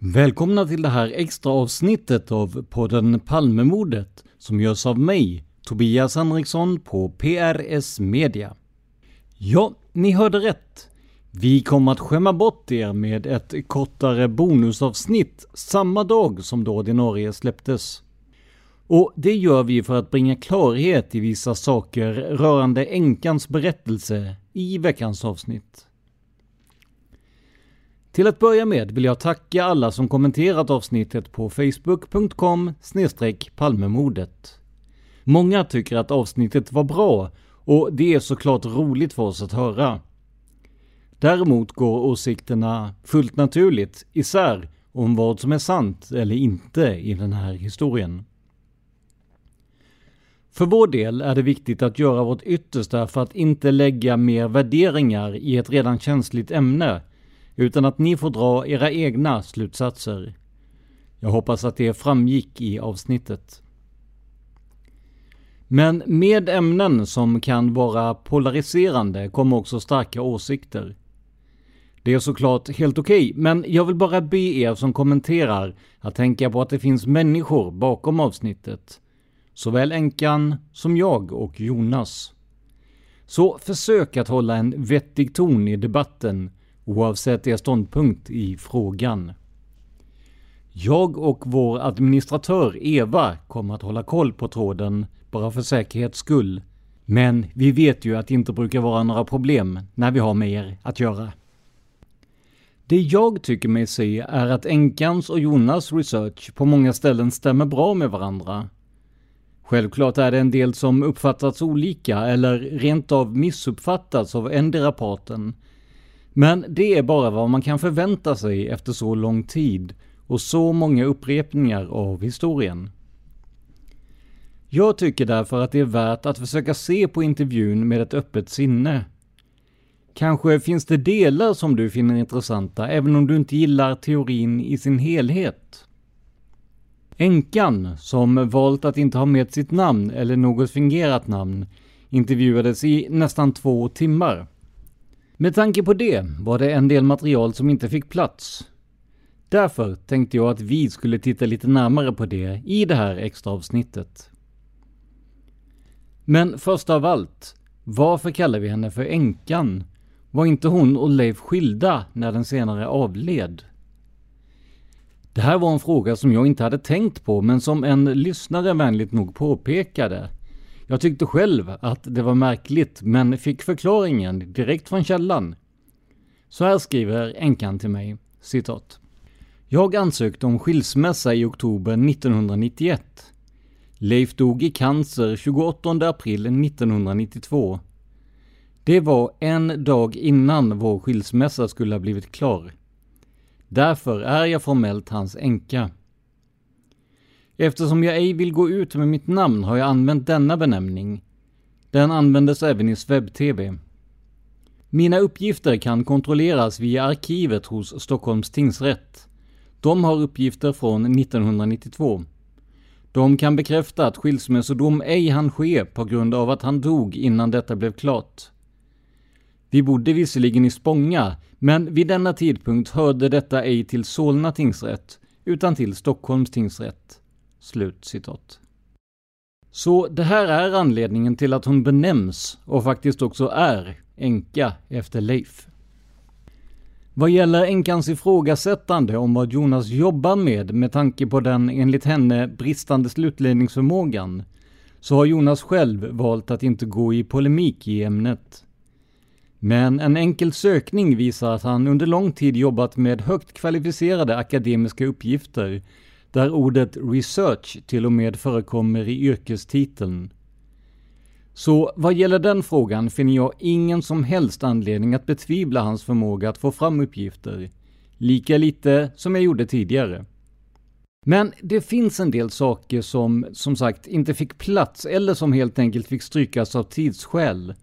Välkomna till det här extra avsnittet av podden Palmemordet som görs av mig, Tobias Henriksson på PRS Media. Ja, ni hörde rätt. Vi kommer att skämma bort er med ett kortare bonusavsnitt samma dag som det ordinarie släpptes. Och det gör vi för att bringa klarhet i vissa saker rörande änkans berättelse i veckans avsnitt. Till att börja med vill jag tacka alla som kommenterat avsnittet på facebook.com palmemordet. Många tycker att avsnittet var bra och det är såklart roligt för oss att höra. Däremot går åsikterna fullt naturligt isär om vad som är sant eller inte i den här historien. För vår del är det viktigt att göra vårt yttersta för att inte lägga mer värderingar i ett redan känsligt ämne, utan att ni får dra era egna slutsatser. Jag hoppas att det framgick i avsnittet. Men med ämnen som kan vara polariserande kommer också starka åsikter. Det är såklart helt okej, okay, men jag vill bara be er som kommenterar att tänka på att det finns människor bakom avsnittet. Såväl änkan som jag och Jonas. Så försök att hålla en vettig ton i debatten oavsett er ståndpunkt i frågan. Jag och vår administratör Eva kommer att hålla koll på tråden bara för säkerhets skull. Men vi vet ju att det inte brukar vara några problem när vi har med er att göra. Det jag tycker mig se är att Enkans och Jonas research på många ställen stämmer bra med varandra. Självklart är det en del som uppfattats olika eller rent av missuppfattats av endera parten. Men det är bara vad man kan förvänta sig efter så lång tid och så många upprepningar av historien. Jag tycker därför att det är värt att försöka se på intervjun med ett öppet sinne. Kanske finns det delar som du finner intressanta även om du inte gillar teorin i sin helhet. Änkan, som valt att inte ha med sitt namn eller något fingerat namn, intervjuades i nästan två timmar. Med tanke på det var det en del material som inte fick plats. Därför tänkte jag att vi skulle titta lite närmare på det i det här extra avsnittet. Men först av allt, varför kallar vi henne för änkan? Var inte hon och Leif skilda när den senare avled? Det här var en fråga som jag inte hade tänkt på, men som en lyssnare vänligt nog påpekade. Jag tyckte själv att det var märkligt, men fick förklaringen direkt från källan. Så här skriver änkan till mig, citat. Jag ansökte om skilsmässa i oktober 1991. Leif dog i cancer 28 april 1992. Det var en dag innan vår skilsmässa skulle ha blivit klar. Därför är jag formellt hans änka. Eftersom jag ej vill gå ut med mitt namn har jag använt denna benämning. Den användes även i SvebTV. Mina uppgifter kan kontrolleras via arkivet hos Stockholms tingsrätt. De har uppgifter från 1992. De kan bekräfta att skilsmässodom ej hann ske på grund av att han dog innan detta blev klart. Vi bodde visserligen i Spånga, men vid denna tidpunkt hörde detta ej till Solna tingsrätt, utan till Stockholms tingsrätt. Slut citat. Så det här är anledningen till att hon benämns, och faktiskt också är, änka efter Leif. Vad gäller änkans ifrågasättande om vad Jonas jobbar med med tanke på den enligt henne bristande slutledningsförmågan, så har Jonas själv valt att inte gå i polemik i ämnet. Men en enkel sökning visar att han under lång tid jobbat med högt kvalificerade akademiska uppgifter, där ordet research till och med förekommer i yrkestiteln. Så vad gäller den frågan finner jag ingen som helst anledning att betvivla hans förmåga att få fram uppgifter, lika lite som jag gjorde tidigare. Men det finns en del saker som, som sagt, inte fick plats eller som helt enkelt fick strykas av tidsskäl.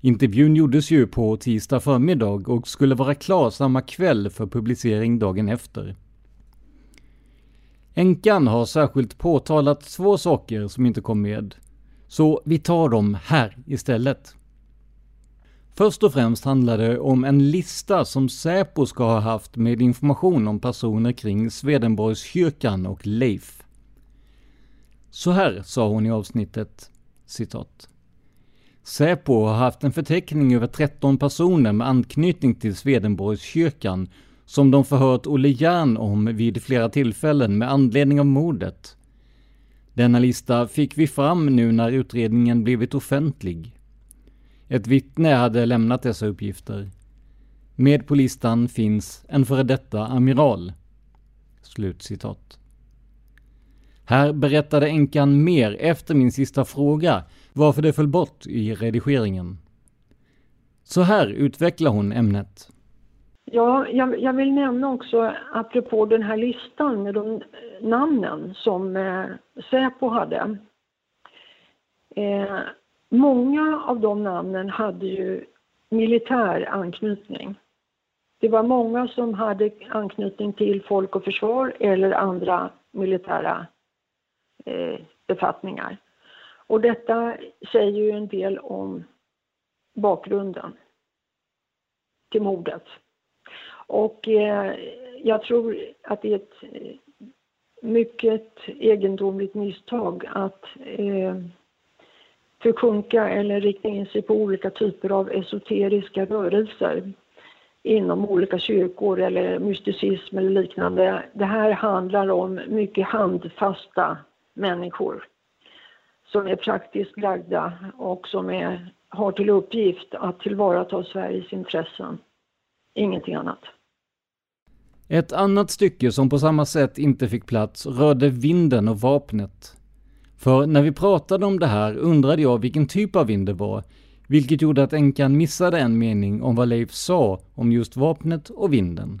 Intervjun gjordes ju på tisdag förmiddag och skulle vara klar samma kväll för publicering dagen efter. Änkan har särskilt påtalat två saker som inte kom med. Så vi tar dem här istället. Först och främst handlar det om en lista som Säpo ska ha haft med information om personer kring Swedenborgskyrkan och Leif. Så här sa hon i avsnittet, citat. Säpo har haft en förteckning över 13 personer med anknytning till Swedenborgskyrkan som de förhört Olle Järn om vid flera tillfällen med anledning av mordet. Denna lista fick vi fram nu när utredningen blivit offentlig. Ett vittne hade lämnat dessa uppgifter. Med på listan finns en före detta amiral. Slutcitat. Här berättade änkan mer efter min sista fråga varför det föll bort i redigeringen. Så här utvecklar hon ämnet. Ja, jag, jag, vill nämna också apropå den här listan med de namnen som eh, Säpo hade. Eh, många av de namnen hade ju militär anknytning. Det var många som hade anknytning till Folk och Försvar eller andra militära eh, befattningar. Och detta säger ju en del om bakgrunden till mordet. Och eh, jag tror att det är ett eh, mycket egendomligt misstag att eh, förkunka eller rikta in sig på olika typer av esoteriska rörelser inom olika kyrkor eller mysticism eller liknande. Det här handlar om mycket handfasta människor som är praktiskt lagda och som är, har till uppgift att tillvarata Sveriges intressen. Ingenting annat. Ett annat stycke som på samma sätt inte fick plats rörde vinden och vapnet. För när vi pratade om det här undrade jag vilken typ av vind det var, vilket gjorde att änkan missade en mening om vad Leif sa om just vapnet och vinden.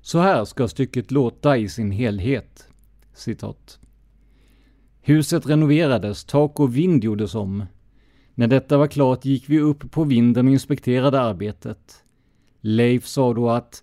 Så här ska stycket låta i sin helhet. Citat. Huset renoverades, tak och vind gjordes om. När detta var klart gick vi upp på vinden och inspekterade arbetet. Leif sa då att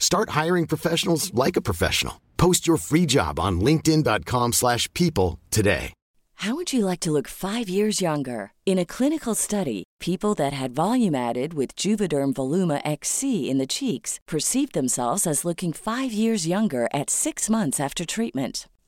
Start hiring professionals like a professional. Post your free job on linkedin.com/people today. How would you like to look five years younger? In a clinical study, people that had volume added with Juvederm Voluma XC in the cheeks perceived themselves as looking five years younger at six months after treatment.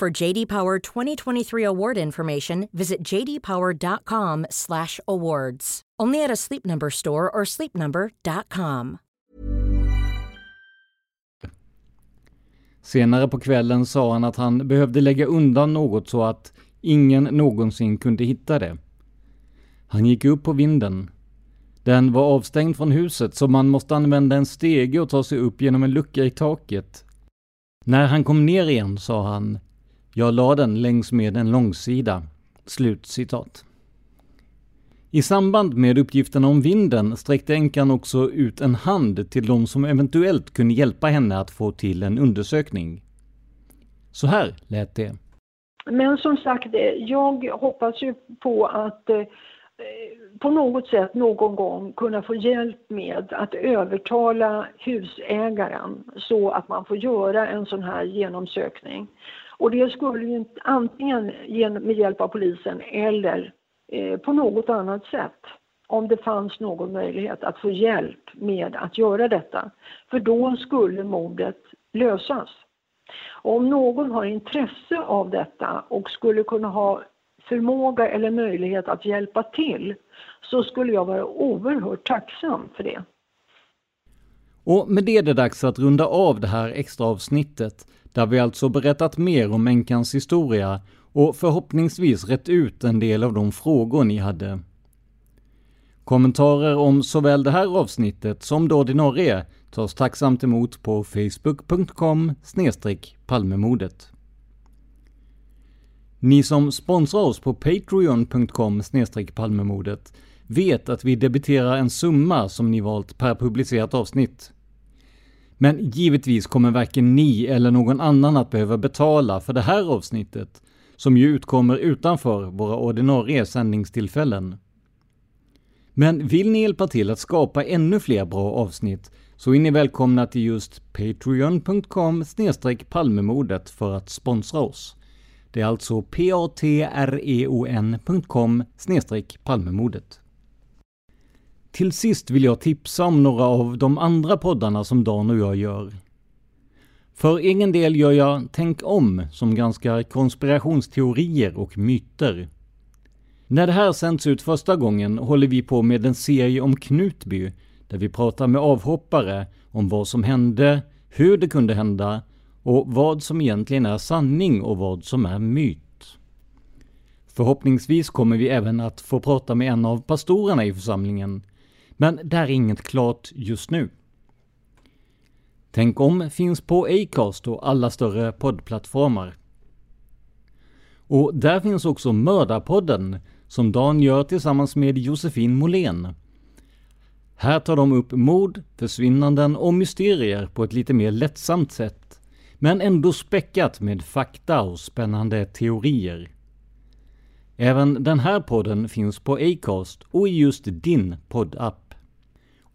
For JD Power 2023 award information, visit jdpower.com/awards. Only at a Sleep Number store or sleepnumber.com. Senare på kvällen sa han att han behövde lägga undan något så att ingen någonsin kunde hitta det. Han gick upp på vinden. Den var avstängd från huset så man måste använda en stege och ta sig upp genom en lucka i taket. När han kom ner igen sa han jag la den längs med en långsida. Slut citat. I samband med uppgifterna om vinden sträckte änkan också ut en hand till de som eventuellt kunde hjälpa henne att få till en undersökning. Så här lät det. Men som sagt, jag hoppas ju på att eh, på något sätt någon gång kunna få hjälp med att övertala husägaren så att man får göra en sån här genomsökning. Och det skulle ju antingen med hjälp av polisen eller eh, på något annat sätt om det fanns någon möjlighet att få hjälp med att göra detta. För då skulle mordet lösas. Och om någon har intresse av detta och skulle kunna ha förmåga eller möjlighet att hjälpa till så skulle jag vara oerhört tacksam för det. Och med det är det dags att runda av det här extra avsnittet där vi alltså berättat mer om änkans historia och förhoppningsvis rätt ut en del av de frågor ni hade. Kommentarer om såväl det här avsnittet som det ordinarie tas tacksamt emot på facebook.com palmemodet. Ni som sponsrar oss på patreon.com palmemodet vet att vi debiterar en summa som ni valt per publicerat avsnitt. Men givetvis kommer varken ni eller någon annan att behöva betala för det här avsnittet, som ju utkommer utanför våra ordinarie sändningstillfällen. Men vill ni hjälpa till att skapa ännu fler bra avsnitt så är ni välkomna till just patreon.com palmemordet för att sponsra oss. Det är alltså patreon.com palmemordet. Till sist vill jag tipsa om några av de andra poddarna som Dan och jag gör. För egen del gör jag Tänk om, som granskar konspirationsteorier och myter. När det här sänds ut första gången håller vi på med en serie om Knutby, där vi pratar med avhoppare om vad som hände, hur det kunde hända och vad som egentligen är sanning och vad som är myt. Förhoppningsvis kommer vi även att få prata med en av pastorerna i församlingen, men där är inget klart just nu. Tänk om finns på Acast och alla större poddplattformar. Och där finns också Mördarpodden, som Dan gör tillsammans med Josefin Molén. Här tar de upp mord, försvinnanden och mysterier på ett lite mer lättsamt sätt, men ändå späckat med fakta och spännande teorier. Även den här podden finns på Acast och i just din poddapp.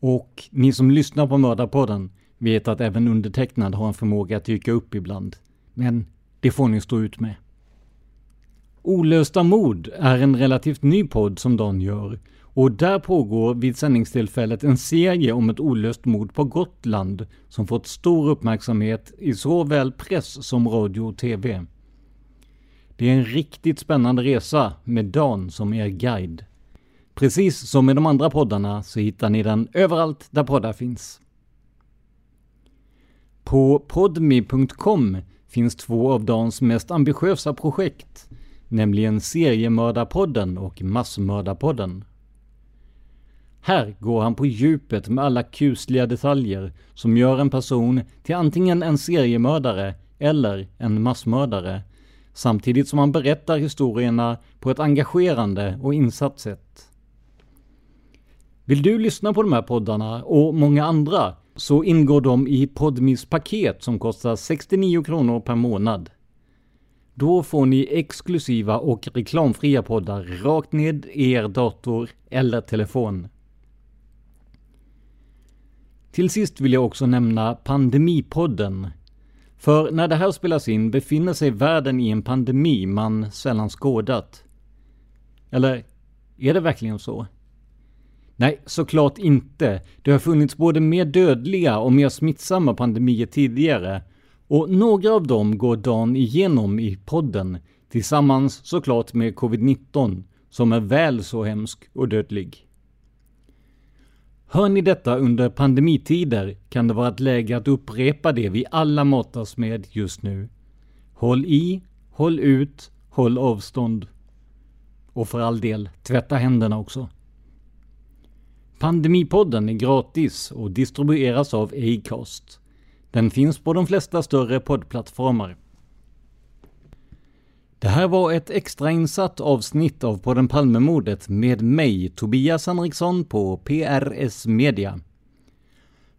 Och ni som lyssnar på Mördarpodden vet att även undertecknad har en förmåga att dyka upp ibland. Men Det får ni stå ut med. Olösta mord är en relativt ny podd som Dan gör och där pågår vid sändningstillfället en serie om ett olöst mord på Gotland som fått stor uppmärksamhet i såväl press som radio och TV. Det är en riktigt spännande resa med Dan som er guide. Precis som med de andra poddarna så hittar ni den överallt där poddar finns. På podmi.com finns två av Dans mest ambitiösa projekt, nämligen Seriemördarpodden och Massmördarpodden. Här går han på djupet med alla kusliga detaljer som gör en person till antingen en seriemördare eller en massmördare, samtidigt som han berättar historierna på ett engagerande och insatt sätt. Vill du lyssna på de här poddarna och många andra så ingår de i Podmis paket som kostar 69 kronor per månad. Då får ni exklusiva och reklamfria poddar rakt ned i er dator eller telefon. Till sist vill jag också nämna Pandemipodden. För när det här spelas in befinner sig världen i en pandemi man sällan skådat. Eller, är det verkligen så? Nej, såklart inte. Det har funnits både mer dödliga och mer smittsamma pandemier tidigare. Och några av dem går Dan igenom i podden, tillsammans såklart med covid-19, som är väl så hemsk och dödlig. Hör ni detta under pandemitider kan det vara ett läge att upprepa det vi alla matas med just nu. Håll i, håll ut, håll avstånd. Och för all del, tvätta händerna också. Pandemipodden är gratis och distribueras av Acast. Den finns på de flesta större poddplattformar. Det här var ett extrainsatt avsnitt av podden Palmemordet med mig, Tobias Henriksson på PRS Media.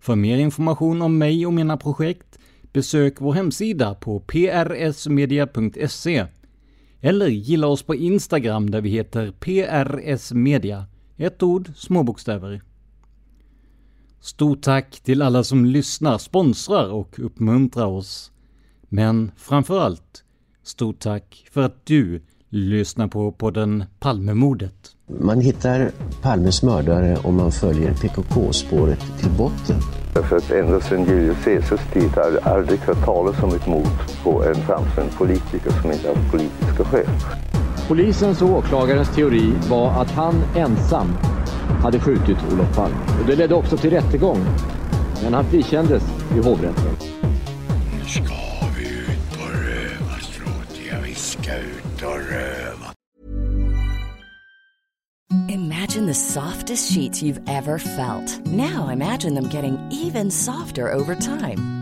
För mer information om mig och mina projekt besök vår hemsida på prsmedia.se eller gilla oss på Instagram där vi heter PRS Media. Ett ord, små bokstäver. Stort tack till alla som lyssnar, sponsrar och uppmuntrar oss. Men framför allt, stort tack för att du lyssnar på podden Palmemordet. Man hittar Palmes mördare om man följer PKK-spåret till botten. Därför att ända sedan Julius Caesars tid har jag aldrig hört talas om ett mord på en framstående politiker som inte haft politiska skäl. Polisens och åklagarens teori var att han ensam hade skjutit Olof Palme. Och det ledde också till rättegång. Men han frikändes i hovrätten. Nu ska vi ut på rövarstråt. Ja, vi ska ut och röva. Imagine the softest sheets you've ever felt. Now imagine them getting even softer over time.